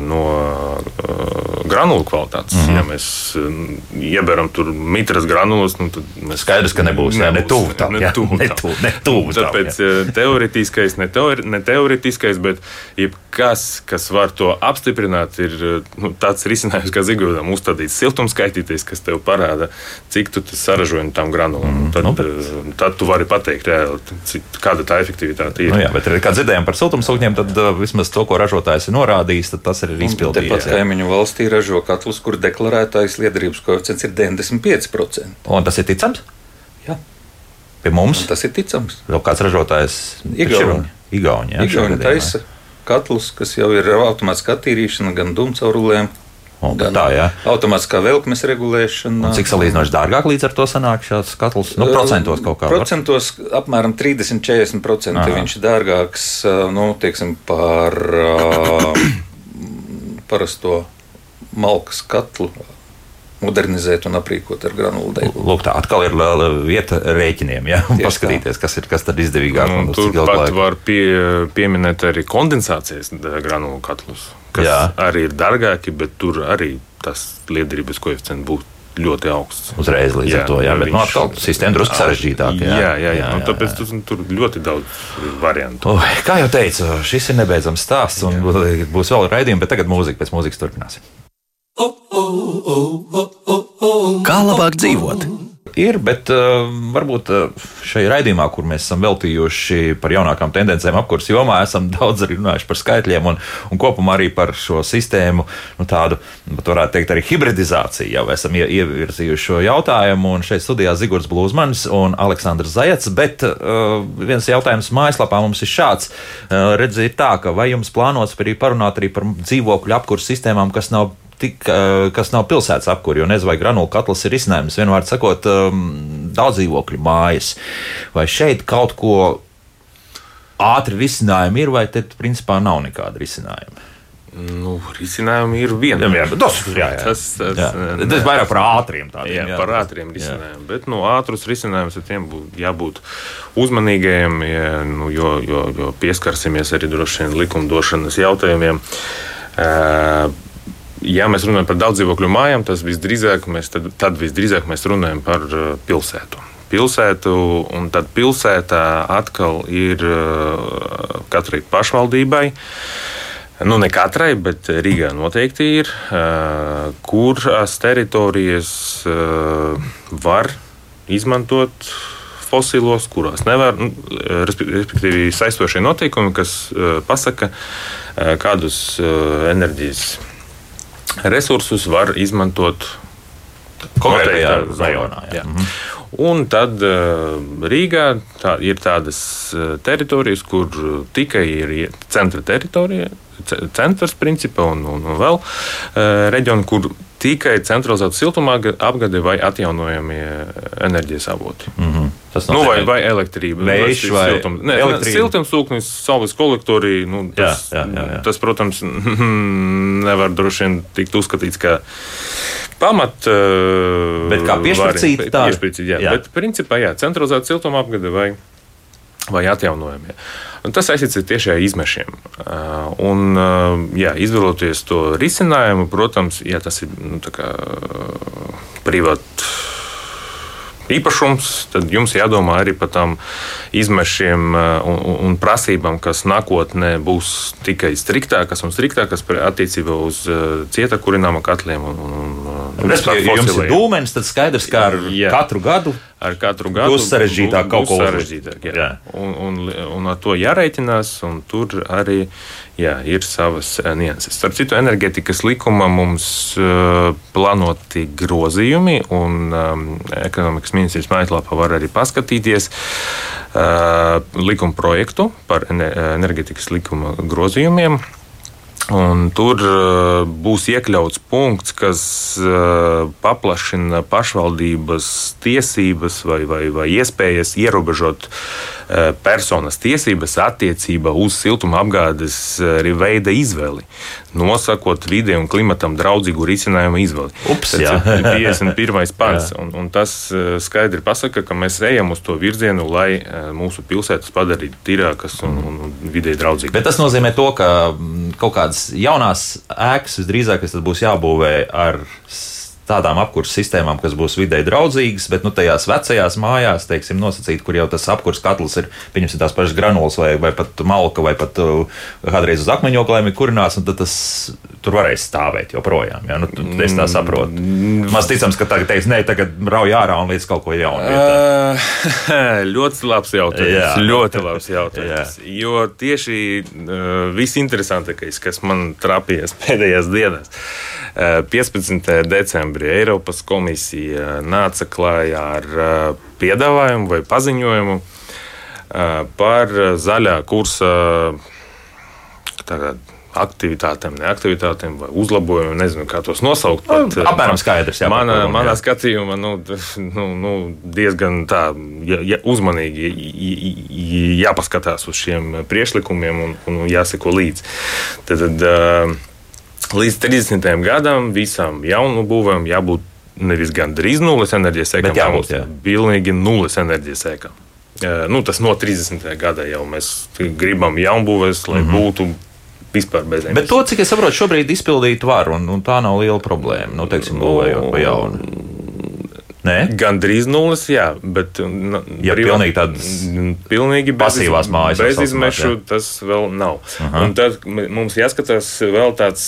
no uh, granulu kvalitātes. Mm -hmm. Ja mēs uh, ieberam tur mitras granulas, nu, tad mēs skaidrs, ka nebūs, nebūs ne tuvu tam. Ne (laughs) tuvu, ne tuvu, ne tuvu tam. Tāpēc jā. Uh, teoretiskais, ne, teori, ne teoretiskais, bet jebkas, kas var to apstiprināt, ir uh, nu, tāds risinājums, kā Zigordam uzstādīts siltumskaitītājs, kas tev parāda, cik tu saražoji no tām granulām. Mm -hmm. Tad, nu, bet... tad tu vari pateikt, reāli, cik, kāda tā efektivitāte ir. Nu, jā, bet, kā dzirdējām par siltumsūkņiem, tad vismaz to, ko ražotājs ir norādījis, tas ir izpildīts. Tāpat kaimiņu valstī ražo katlus, kur deklarētais liederības koeficients ir 95%. Un tas ir ticams? Jā. Pie mums? Un tas ir ticams. Vēl kāds ražotājs Igauni. Igauni, jā, Igauni taisa katlus, kas jau ir automātiska attīrīšana gan dūmcaurulēm, Un, gan tā, jā. Automātiskā velkmes regulēšana. Un cik salīdzinoši dārgāk līdz ar to sanāk šāds katls? Nu, procentos kaut kā. Procentos var? apmēram 30-40% viņš ir dārgāks nu, teiksim, par (coughs) parasto malkas katlu modernizēt un aprīkot ar granulu degunu. Lūk, tā atkal ir vieta rēķiniem, ja? un paskatīties, tā. kas ir kas tad izdevīgāk. Nu, tur pat laika. var pie, pieminēt arī kondensācijas granulu katlus, kas Jā. arī ir dārgāki, bet tur arī tas liederības koeficients būtu ļoti augsts. Uzreiz līdz jā, ar to, jā, bet nu, viņš... no atkal sistēma drusku sarežģītāka. Jā, jā, jā, jā, jā, jā. tāpēc jā. tur ļoti daudz variantu. Oh, kā jau teicu, šis ir nebeidzams stāsts, un jā. būs vēl raidījumi, bet tagad mūzika, pēc mūzikas turpināsim. Kā labāk dzīvot? ir, bet uh, varbūt uh, šai raidījumā, kur mēs esam veltījuši par jaunākām tendencēm apkurss jomā, esam (laughs) daudz arī runājuši par skaitļiem un, un kopumā arī par šo sistēmu, nu, tādu, varētu teikt, arī hibridizāciju. Jau esam ievirzījuši šo jautājumu, un šeit studijā Zigords Blūzmanis un Aleksandrs Zajats, bet uh, viens jautājums mājaslapā mums ir šāds. Uh, redzi, ir tā, ka vai jums plānots arī parunāt arī par dzīvokļu apkurss sistēmām, kas nav tik, kas nav pilsētas apkūra, jo nezinu, vai granulu katls ir izcinājums, vienmēr sakot, daudz dzīvokļu mājas. Vai šeit kaut ko ātri risinājumi ir, vai te principā nav nekāda risinājuma? Nu, risinājumi ir viena. Jā, jā, tas, jā, jā. Tas, tas, jā. tas ir vairāk par ātriem tādiem. Jā, jā. par ātriem risinājumiem. Bet nu, ātrus risinājumus tiem būtu jābūt uzmanīgiem, ja, nu, jo, jo, jo pieskarsimies arī droši vien likumdošanas jautājumiem. Uh, ja mēs runājam par daudz dzīvokļu mājām, tas visdrīzāk mēs, tad, tad visdrīzāk mēs runājam par uh, pilsētu. Pilsētu, un tad pilsētā atkal ir uh, katrai pašvaldībai. Nu, ne katrai, bet Rīgā noteikti ir, uh, kuras teritorijas var izmantot fosilos, kurās nevar. Nu, respektīvi, saistošie noteikumi, kas pasaka, kādus enerģijas resursus var izmantot konkrētajā. Jā. Mhm. Un tad uh, Rīgā tā, ir tādas uh, teritorijas, kur tikai ir centra teritorija, centrs principā un, un, vēl uh, reģioni, kur tikai centralizēta siltuma apgade vai atjaunojamie enerģijas avoti. Mm -hmm. Tas nu, vai, vai elektrība, vējš vai siltums. Nē, siltumsūknis, saules kolektori. Nu, tas, jā, jā, jā. tas, protams, (laughs) nevar droši vien tikt uzskatīts kā pamat. Bet kā piešķircīt tā? Piešķircīt, jā. jā. Bet principā, jā, centralizēta siltuma apgade vai, vai atjaunojamie. Un tas saistīts ar tiešām izmešiem. Un, jā, izvēloties to risinājumu, protams, ja tas ir nu, privāts īpašums, tad jums jādomā arī par tām izmešiem uh, un, un prasībām, kas nākotnē būs tikai striktākas un striktākas attiecībā uz uh, cieta kurināma katliem. Un, un, un, ja jums ir dūmenis, tad skaidrs, ka ar Jā. katru gadu ar katru gadu būs sarežģītāk kaut ko sarežģītāk. Jā. Jā. Un, un, un ar to jārēķinās, un tur arī jā, ir savas eh, nianses. Starp citu, enerģetikas likuma mums uh, plānoti grozījumi, un um, ekonomikas ministrijas mājaslapā var arī paskatīties uh, likuma projektu par enerģetikas likuma grozījumiem. Un tur uh, būs iekļauts punkts, kas uh, paplašina pašvaldības tiesības vai, vai, vai iespējas ierobežot uh, personas tiesības attiecībā uz siltuma apgādes veida izvēli, nosakot vidē un klimatam draudzīgu risinājumu izvēli. Ups, tas ir (laughs) 51. pants. un, un tas skaidri pasaka, ka mēs ejam uz to virzienu, lai mūsu pilsētas padarītu tīrākas un, un vidē draudzīgākas. Bet tas nozīmē to, ka mm, kaut kādas jaunās ēkas visdrīzāk būs jābūvē ar tādām apkurses sistēmām, kas būs vidē draudzīgas, bet nu, tajās vecajās mājās, teiksim, nosacīt, kur jau tas apkurses katls ir, pieņemsim, tās pašas granulas vai, vai pat malka vai pat uh, kādreiz uz akmeņoklēm ir kurināts, un tad tas tur varēs stāvēt joprojām. Ja? Nu, es tā saprotu. Mm. Maz ticams, ka tagad teiks, nē, tagad rauj ārā un līdz kaut ko jaunu. Uh, (laughs) ļoti labs jautājums. Jā. Ļoti labs jautājums. Jā. Jo tieši uh, visinteresantākais, kas man trapījās (laughs) pēdējās dienās, uh, 15. decembrī decembrī Eiropas komisija nāca klājā ar piedāvājumu vai paziņojumu par zaļā kursa tagad, aktivitātēm, neaktivitātēm vai uzlabojumiem. Nezinu, kā tos nosaukt. Bet, nu, Apmēram skaidrs. Jā, manā, manā skatījumā nu, nu, nu, diezgan tā, ja, ja, uzmanīgi jāpaskatās uz šiem priekšlikumiem un, un jāseko līdzi. Tad, tad, Līdz 30. gadam visam jaunu būvēm jābūt nevis gandrīz nulles enerģijas sēkām, bet jābūt jā. pilnīgi nulles enerģijas sēkām. Nu, tas no 30. gada jau mēs gribam jaunbūvēs, lai mm -hmm. būtu vispār bez enerģijas. Bet to, cik es saprotu, šobrīd izpildīt var, un, un tā nav liela problēma. Nu, teiksim, būvējot pa jaunu. Nē? Gan drīz nulles, jā, bet ja privā, pilnīgi tādas pilnīgi bez, pasīvās mājas. Bez izmešu jā. tas vēl nav. Aha. Un tad mums jāskatās vēl tāds,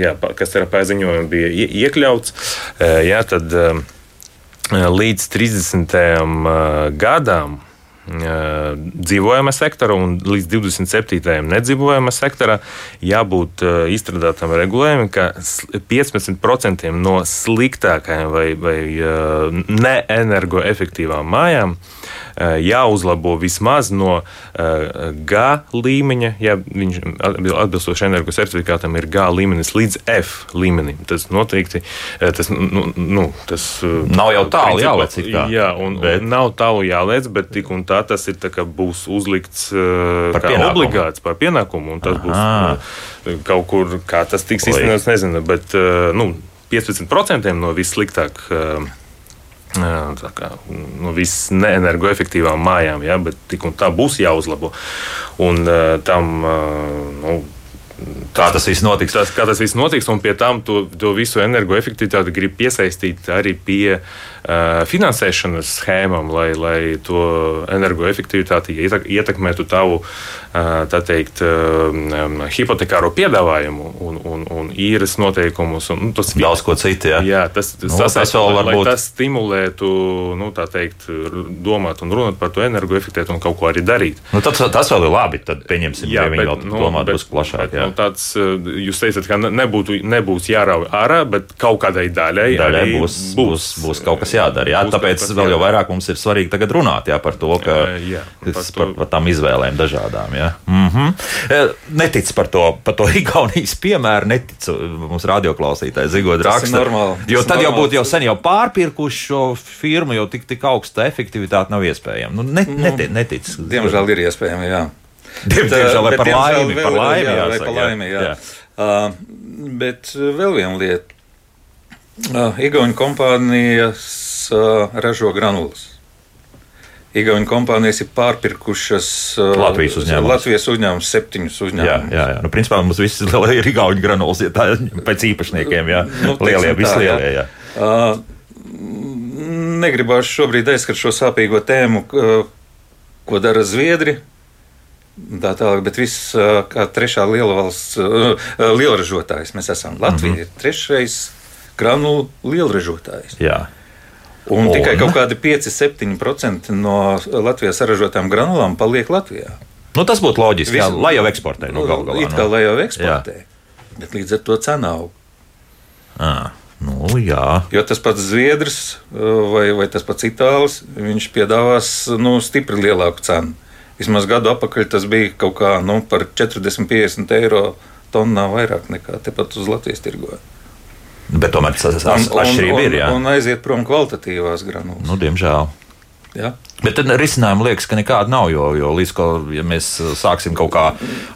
jā, kas ir paziņojumi bija iekļauts, jā, tad līdz 30. gadam dzīvojama sektora un līdz 27. nedzīvojama sektora jābūt izstrādātam regulējumam, ka 15% no sliktākajām vai, vai neenergoefektīvām mājām jāuzlabo vismaz no G līmeņa, ja viņš atbilstoši energo certifikātam ir G līmenis līdz F līmenim. Tas noteikti tas, nu, nu, tas nav jau tālu jālec. Jā, un, bet... un nav tālu jālec, bet tik un tā tā tas ir, tā, būs uzlikts uh, par obligāts par pienākumu. Tas Aha. būs uh, kaut kur, kā tas tiks izsmeļots, nezinu, bet uh, nu, 15% no vissliktāk. Kā, no visām neenergoefektīvām mājām, ja, bet tik un tā būs jāuzlabo. Un tam nu, Kā tas viss notiks? Tas, kā tas viss notiks, un pie tam to, to visu energoefektivitāti grib piesaistīt arī pie uh, finansēšanas schēmām, lai, lai to energoefektivitāti ietekmētu tavu tā teikt, hipotekāro piedāvājumu un, un, un īres noteikumus. Un, nu, tas daudz ko citu. Jā, jā tas, tas, nu, tas, tas vēl var būt. Tas stimulētu, nu, tā teikt, domāt un runāt par to energoefektivitāti un kaut ko arī darīt. Nu, tas, tas vēl ir labi. Tad pieņemsim, jā, ja viņi vēl nu, domā būs plašāk. Bet, nu, tāds, jūs teicat, ka nebūtu, nebūs jārauj ārā, bet kaut kādai daļai, daļai būs, būs, būs kaut kas jādara. Jā, būs tāpēc vēl jau vairāk mums ir svarīgi tagad runāt jā, par to, ka jā, par, to. par, par tām izvēlēm dažādām. Jā. Ja? Mm -hmm. Netic par to, par to (laughs) Igaunijas piemēru, neticu mums radioklausītājai Zigoda raksta. Jo tad jau būtu jau sen jau pārpirkuši šo firmu, jo tik, tik augsta efektivitāte nav iespējama. Nu, net, nu, netic, netic. Diemžēl ir iespējama, jā. Diemžēl vai par laimi, par laimi, jā, vai par laimi, jā. jā. Uh, bet vēl viena lieta. Uh, Igaunijas kompānijas uh, ražo granulas. Igaunijas kompānijas ir pārpirkušas Latvijas uzņēmumus. Latvijas uzņēmumus septiņus uzņēmumus. Jā, jā, jā. Nu, principā mums viss (laughs) ir Igaunijas granulas, ja tā pēc īpašniekiem, jā. Nu, lielie, vislielie, jā. jā. Uh, negribāšu šobrīd aizskat šo sāpīgo tēmu, ko dara Zviedri. Tā tālāk, bet viss kā trešā liela valsts, lielražotājs mēs esam. Latvija mm -hmm. ir trešais granulu lielražotājs. Jā. Un, un tikai kaut kādi 5-7% no Latvijas saražotām granulām paliek Latvijā. Nu, tas būtu loģiski, Visu, jā, lai jau eksportē. Nu, gal galā, it kā lai jau eksportē. Jā. Bet līdz ar to cena aug. À, nu, jā. Jo tas pats Zviedrs vai, vai tas pats Itālis, viņš piedāvās nu, stipri lielāku cenu. Vismaz gadu atpakaļ tas bija kaut kā nu, par 40-50 eiro tonnā vairāk nekā tepat uz Latvijas tirgojumu. Bet tomēr tas atšķirība ir. Jā. Un aiziet prom kvalitatīvās granulas. Nu, diemžēl. Ja? Bet tad risinājumi liekas, ka nekāda nav. Jo, jo līdz ko ja mēs sāksim kaut kā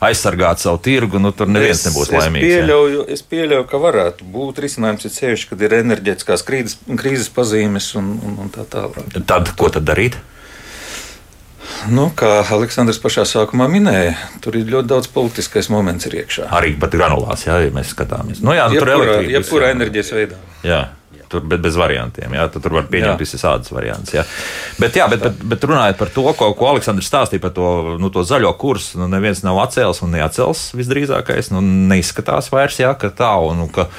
aizsargāt savu tirgu, nu, tur neviens es, nebūs laimīgs. Es pieļauju, es pieļauju, ka varētu būt risinājums, ja sevišķi, kad ir enerģētiskās krīzes, krīzes pazīmes un, un, un tā tālāk. Tad ko tad darīt? Nu, kā Aleksandrs pašā sākumā minēja, tur ir ļoti daudz politiskais moments iekšā. Arī pat granulās, jā, ja mēs skatāmies. Nu, jā, nu, tur ir jebkurā enerģijas veidā. Jā. Tur, bet bez variantiem. Jā, tur var pieņemt visādas variantus. Jā. Bet, jā, bet, bet, bet runājot par to, ko, ko Aleksandrs stāstīja par to, nu, to zaļo kursu, nu, neviens nav atcēlis un neatcels visdrīzākais. Nu, neizskatās vairs, jā, ka tā. Un, nu, ka,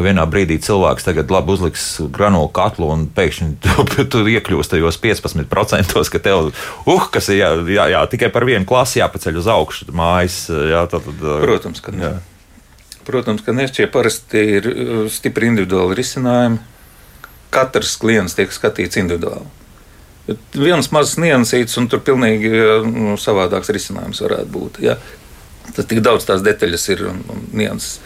ka vienā brīdī cilvēks tagad labi uzliks granulu katlu un pēkšņi (laughs) tu, tu iekļūsi tajos 15%, ka tev, uh, kas ir jā, jā, jā, tikai par vienu klasi jāpaceļ uz augšu mājas. Jā, tad, tad, Protams, ka ne. Protams, ka nešķie parasti ir stipri individuāli risinājumi. Katrs klients tiek skatīts individuāli. Viens mazs niansīts, un tur pilnīgi nu, savādāks risinājums varētu būt. Ja? Tas tik daudz tās detaļas ir un, un nianses.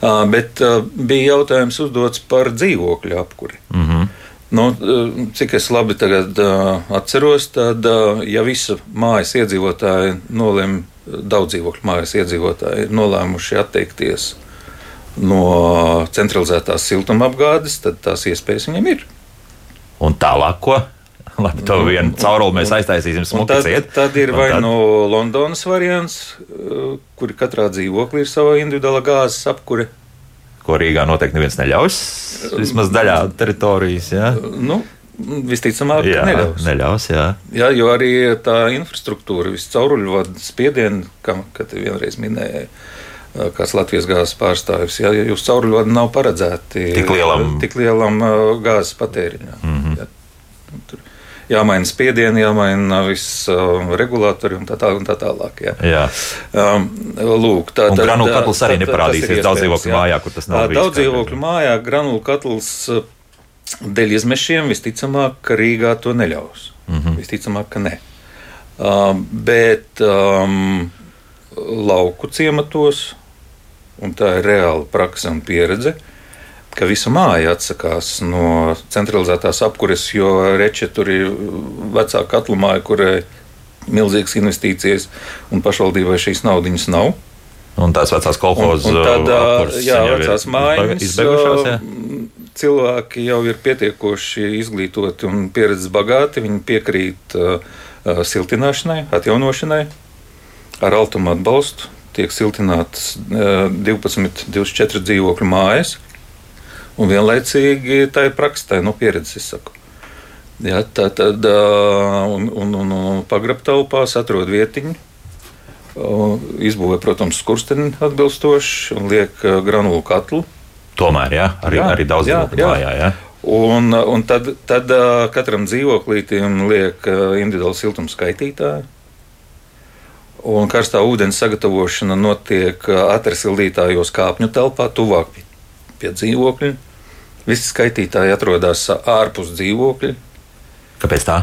Uh, bet uh, bija jautājums uzdots par dzīvokļu apkuri. Mm -hmm. Nu, cik es labi tagad, uh, atceros, tad, uh, ja visa mājas iedzīvotāji nolēma, daudz dzīvokļu mājas iedzīvotāji ir nolēmuši atteikties no centralizētās siltumapgādes, tad tās iespējas viņiem ir. Un tālāk, ko? Labi, to vienu cauruli mēs aiztaisīsim smuki tad, ciet. Tad ir vai tad... no Londonas variants, uh, kur katrā dzīvoklī ir sava individuāla gāzes apkure. Ko Rīgā noteikti neviens neļaus, vismaz daļā teritorijas. Ja? Nu, Visticamāk, jā, neļaus. neļaus jā. jā, jo arī tā infrastruktūra, viss cauruļvadu spiedienu, kam vienreiz minēja, kāds Latvijas gāzes pārstāvis, ja jūs cauruļvadi nav paredzēti tik lielam, tik lielam gāzes patēriņam. Mm -hmm. ja. Jāmaina spiedieni, jāmaina viss uh, regulātori un tā, tā, un tā tālāk. Jā. Jā. Um, lūk, tā Un tad, granulu tā- katls arī tā- tā- neparādīsies daudz dzīvokļu jā. mājā, kur tas nav Tā, Daudz dzīvokļu mājā granulu katls uh, dēļ izmešiem visticamāk, ka Rīgā to neļaus. Mm. -hmm. Visticamāk, ka nē. Um, bet um, lauku ciematos, un tā ir reāla praksa un pieredze, ka visa māja atsakās no centralizētās apkures, jo reče tur ir vecā katla māja, kurai milzīgas investīcijas, un pašvaldībai šīs naudas nav. Un tās vecās jau ir vecās mājas izbeigušās. Jā? ā, Cilvēki jau ir pietiekoši izglītoti un pieredzes bagāti. Viņi piekrīt uh, uh, siltināšanai, atjaunošanai ar altumu atbalstu. Tiek siltinātas uh, 12, 24 dzīvokļu mājas. Un vienlaicīgi ir no pieredzes. es saku. Jā, tā tad un, un, un, un pagrabtelpās atrod vietiņu. Izbūvē, protams, skursteni atbilstoši un liek granulu katlu. Tomēr, jā, arī, Jā, arī daudz dzīvokļu jā. mājā. Jā. Un, un tad, tad katram dzīvoklītam liek individuāli siltuma skaitītāju. Un karstā ūdens sagatavošana notiek atresildītājos kāpņu telpā, tuvāk pie, pie dzīvokļa. Visi skaitītāji atrodas ārpus dzīvokļa. Kāpēc tā?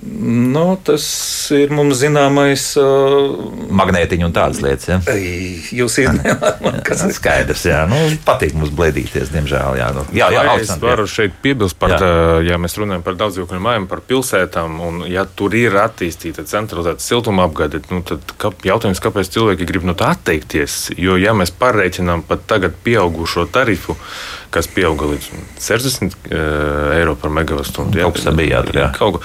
Nu, tas ir mums zināmais. Uh, Magnētiņa un tādas lietas. Jā. Ei, Jūs zināt, (laughs) kas Tas ir skaidrs, jā. Nu, patīk mums blēdīties, diemžēl. Jā, nu, jā, jā, Vai es varu jā. šeit piebilst par, Jā. ja mēs runājam par daudzdzīvokļu mājām, par pilsētām, un ja tur ir attīstīta centralizēta siltuma apgāde, nu, tad kā, jautājums, kāpēc cilvēki grib no tā atteikties? Jo, ja mēs pārreikinām pat tagad pieaugušo tarifu, kas pieauga līdz 60 uh, eiro par megawattstundu, kas tā bija, jā, tur, jā.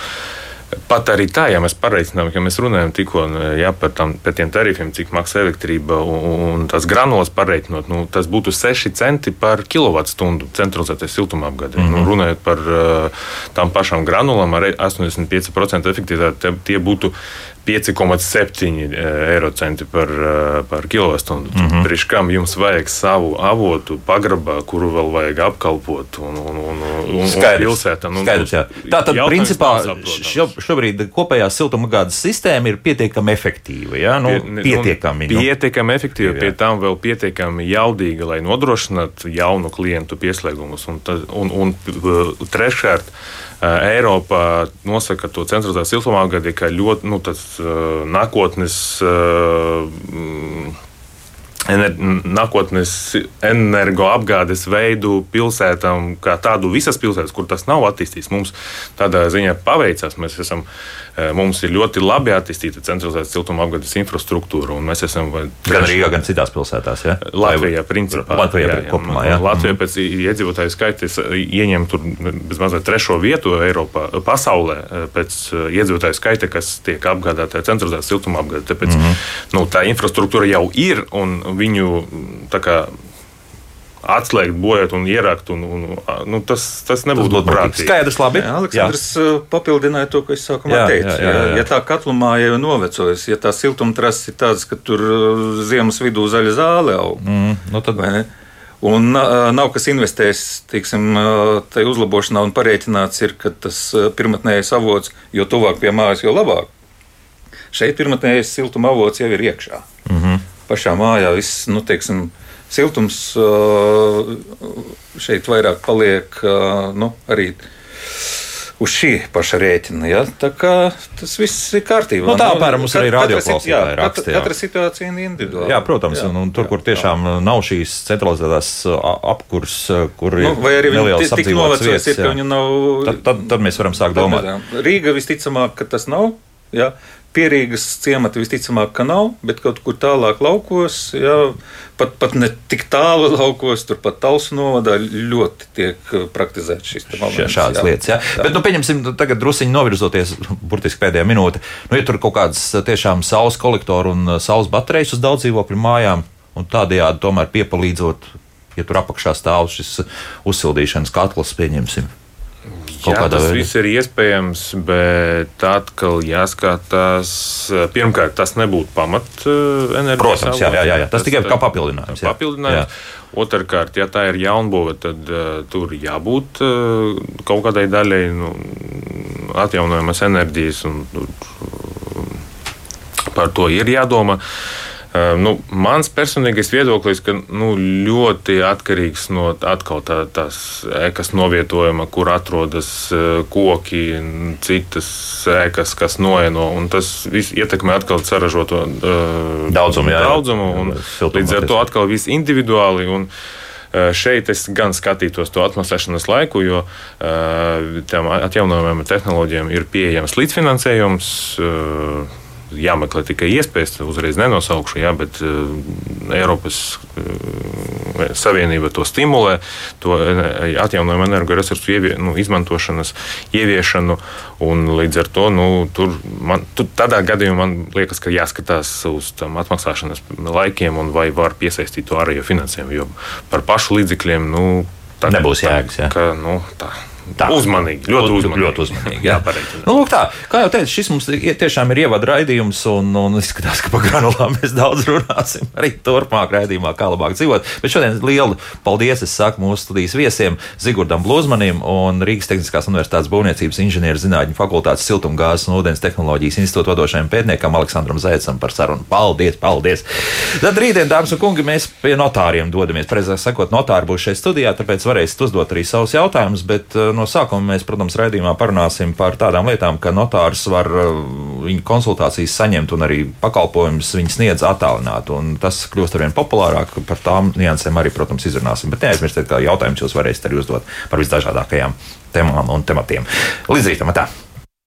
Pat arī tā, ja mēs pareizinām, ka mēs runājam tikko jā, par, tam, par tiem tarifiem, cik maksā elektrība un, un tās granulas pareiķinot, nu, tas būtu 6 centi par kilovatstundu centralizētai siltumapgadē. Mm -hmm. nu, runājot par uh, tām pašām granulām ar 85% efektivitāti, tie būtu 5,7 eiro centi par, uh, par kilovatstundu. Mm -hmm. Priekš kam jums vajag savu avotu pagrabā, kuru vēl vajag apkalpot un, un, un, un, un Skaidrs. pilsētā. Nu, Skaidrs, jā. Tā tad, principā, šo, šobrīd kopējā siltumgādes sistēma ir pietiekami efektīva. Jā, nu, Pie- ne- pietiekami. Nu, nu. pietiekami efektīva, Jā. pie tam vēl pietiekami jaudīga, lai nodrošinātu jaunu klientu pieslēgumus. Un, tad- un, un uh, treškārt, uh, Eiropā nosaka to centralizēto siltumapgādi kā ļoti nu, tas, uh, nākotnes. Uh, mm, ener- nākotnes energoapgādes veidu pilsētām, kā tādu visas pilsētas, kur tas nav attīstīts. Mums tādā ziņā paveicās. Mēs esam, eh, mums ir ļoti labi attīstīta centralizēta siltumapgādes infrastruktūra, un mēs esam vai Gan Rīgā, gan citās pilsētās. Jā? Latvijā, principā. Latvijā kopumā, jā. Mhm. Latvijā pēc iedzīvotāju skaita eh, ieņem tur bezmazliet trešo vietu Eiropā, pasaulē eh, pēc eh, iedzīvotāju skaita, kas tiek apgādāta centralizēta siltuma apgāde. Tāpēc mm -hmm. nu, tā infrastruktūra jau ir un viņu mm, tā kā. Atslēgt, bojāt un ierakt. Un, un, nu, tas, tas Tas nebūtu būtu muļķīgi. prātīgi. Skaidrs, labi. Jā, Aleksandrs jā. papildināja to, ko es sākumā Jā, teicu. jā, jā, jā. Ja tā katlumā jau ir novecojusi, ja tā siltumtrases ir tādas, ka tur uh, ziemas vidū zaļa zāle aug, Mm, nu tad, vai ne? Un uh, nav kas investējis teiksim, tajā uzlabošanā un parēķināts, ir, ka tas pirmotnējais avots, jo tuvāk pie mājas, jo labāk. Šeit pirmotnējais siltuma avots jau ir iekšā. Mm -hmm. Pašā mājā viss, nu, teiksim, siltums šeit vairāk paliek nu, arī uz šī paša rēķina. Ja? Tā kā tas viss ir kārtībā. Nu, tā apmēram mums arī radioklausītāji jā, raksta, Katra, jā. katra situācija ir individuāla. Jā, protams, jā, un, un tur, kur tiešām nav šīs centralizētās apkurs, kur Nu, vai arī viņi tik- novecojis, ir, ka jā. viņi nav. tad, tad, tad mēs varam sākt domāt. Rīga visticamāk, ka tas nav. Jā. Pierīgas ciemati visticamāk, ka nav, bet kaut kur tālāk laukos, jā, pat, pat ne tik tālu (laughs) laukos, turpat Talsu novadā ļoti tiek uh, praktizēts šis moments, šādas jā. lietas. Ja? Bet, nu, pieņemsim, tagad druskuļi novirzoties, (laughs) burtiski pēdējā minūte. Nu, ja tur kaut kādas tiešām saules kolektoru un uh, saules baterijas uz daudz dzīvokļu mājām, un tādējādi tomēr piepalīdzot, ja tur apakšā stāv šis uh, uzsildīšanas katls, pieņemsim. Kaut Jā, kādā tas veidā. viss ir iespējams, bet atkal jāskatās. Pirmkārt, tas nebūtu pamat eh, enerģijas. Protams, jā, jā, jā, jā. Tas tikai kā papildinājums, jā. Papildinājums. Otrakārt, ja tā ir jaunbūve, tad uh, tur jābūt uh, kaut kādai daļai nu, atjaunojamas enerģijas, un par to ir jādomā. Nu, mans personīgais viedoklis, ka nu, ļoti atkarīgs no atkal tā, tās ēkas novietojuma, kur atrodas koki, citas ēkas, kas noeno. Tas viss ietekmē atkal saražoto uh, daudzumu. Jā, daudzumu un, līdz ar to atkal viss individuāli. Un, Šeit es gan skatītos to atmasēšanas laiku, jo tam atjaunojumiem tehnoloģijām ir pieejams līdzfinansējums jāmeklē tikai iespējas, uzreiz nenosaukšu, jā, bet uh, Eiropas uh, Savienība to stimulē, to atjaunojumu energoresursu ievie, nu, izmantošanas ieviešanu. Līdz ar to nu, tur man, tur tādā gadījumā man liekas, ka jāskatās uz tam atmaksāšanas laikiem un vai var piesaistīt to ārējo finansējumu. Jo par pašu līdzekļiem nu, tā, nebūs jēgas. Tā, ka, nu, tā, Tā. Uzmanīgi, ļoti uzmanīgi. Ļoti uzmanīgi jā. jā, (laughs) nu, lūk, tā, kā jau teicu, šis mums tiešām ir ievada raidījums, un, un izskatās, ka par granulām mēs daudz runāsim arī turpmāk raidījumā, kā labāk dzīvot. Bet šodien lielu paldies es saku mūsu studijas viesiem Zigurdam Blūzmanim un Rīgas Tehniskās Universitātes Būvniecības inženieru zinātņu fakultātes siltumgāzes un ūdens tehnoloģijas institūta vadošajam pētniekam Aleksandram Zēcam par sarunu. Paldies, paldies! Tad rītdien, dāmas un kungi, mēs pie notāriem dodamies. Precīzāk sakot, notāri būs šeit studijā, tāpēc varēsiet uzdot arī savus jautājumus, bet no sākuma mēs, protams, raidījumā parunāsim par tādām lietām, ka notārs var uh, viņu konsultācijas saņemt un arī pakalpojumus viņi sniedz attālināt. Tas kļūst arvien populārāk. Par tām niansēm arī, protams, izrunāsim. Bet neaizmirstiet, ka jautājumus jūs varēsiet arī uzdot par visdažādākajām temām un tematiem. Līdz rītam! Tā.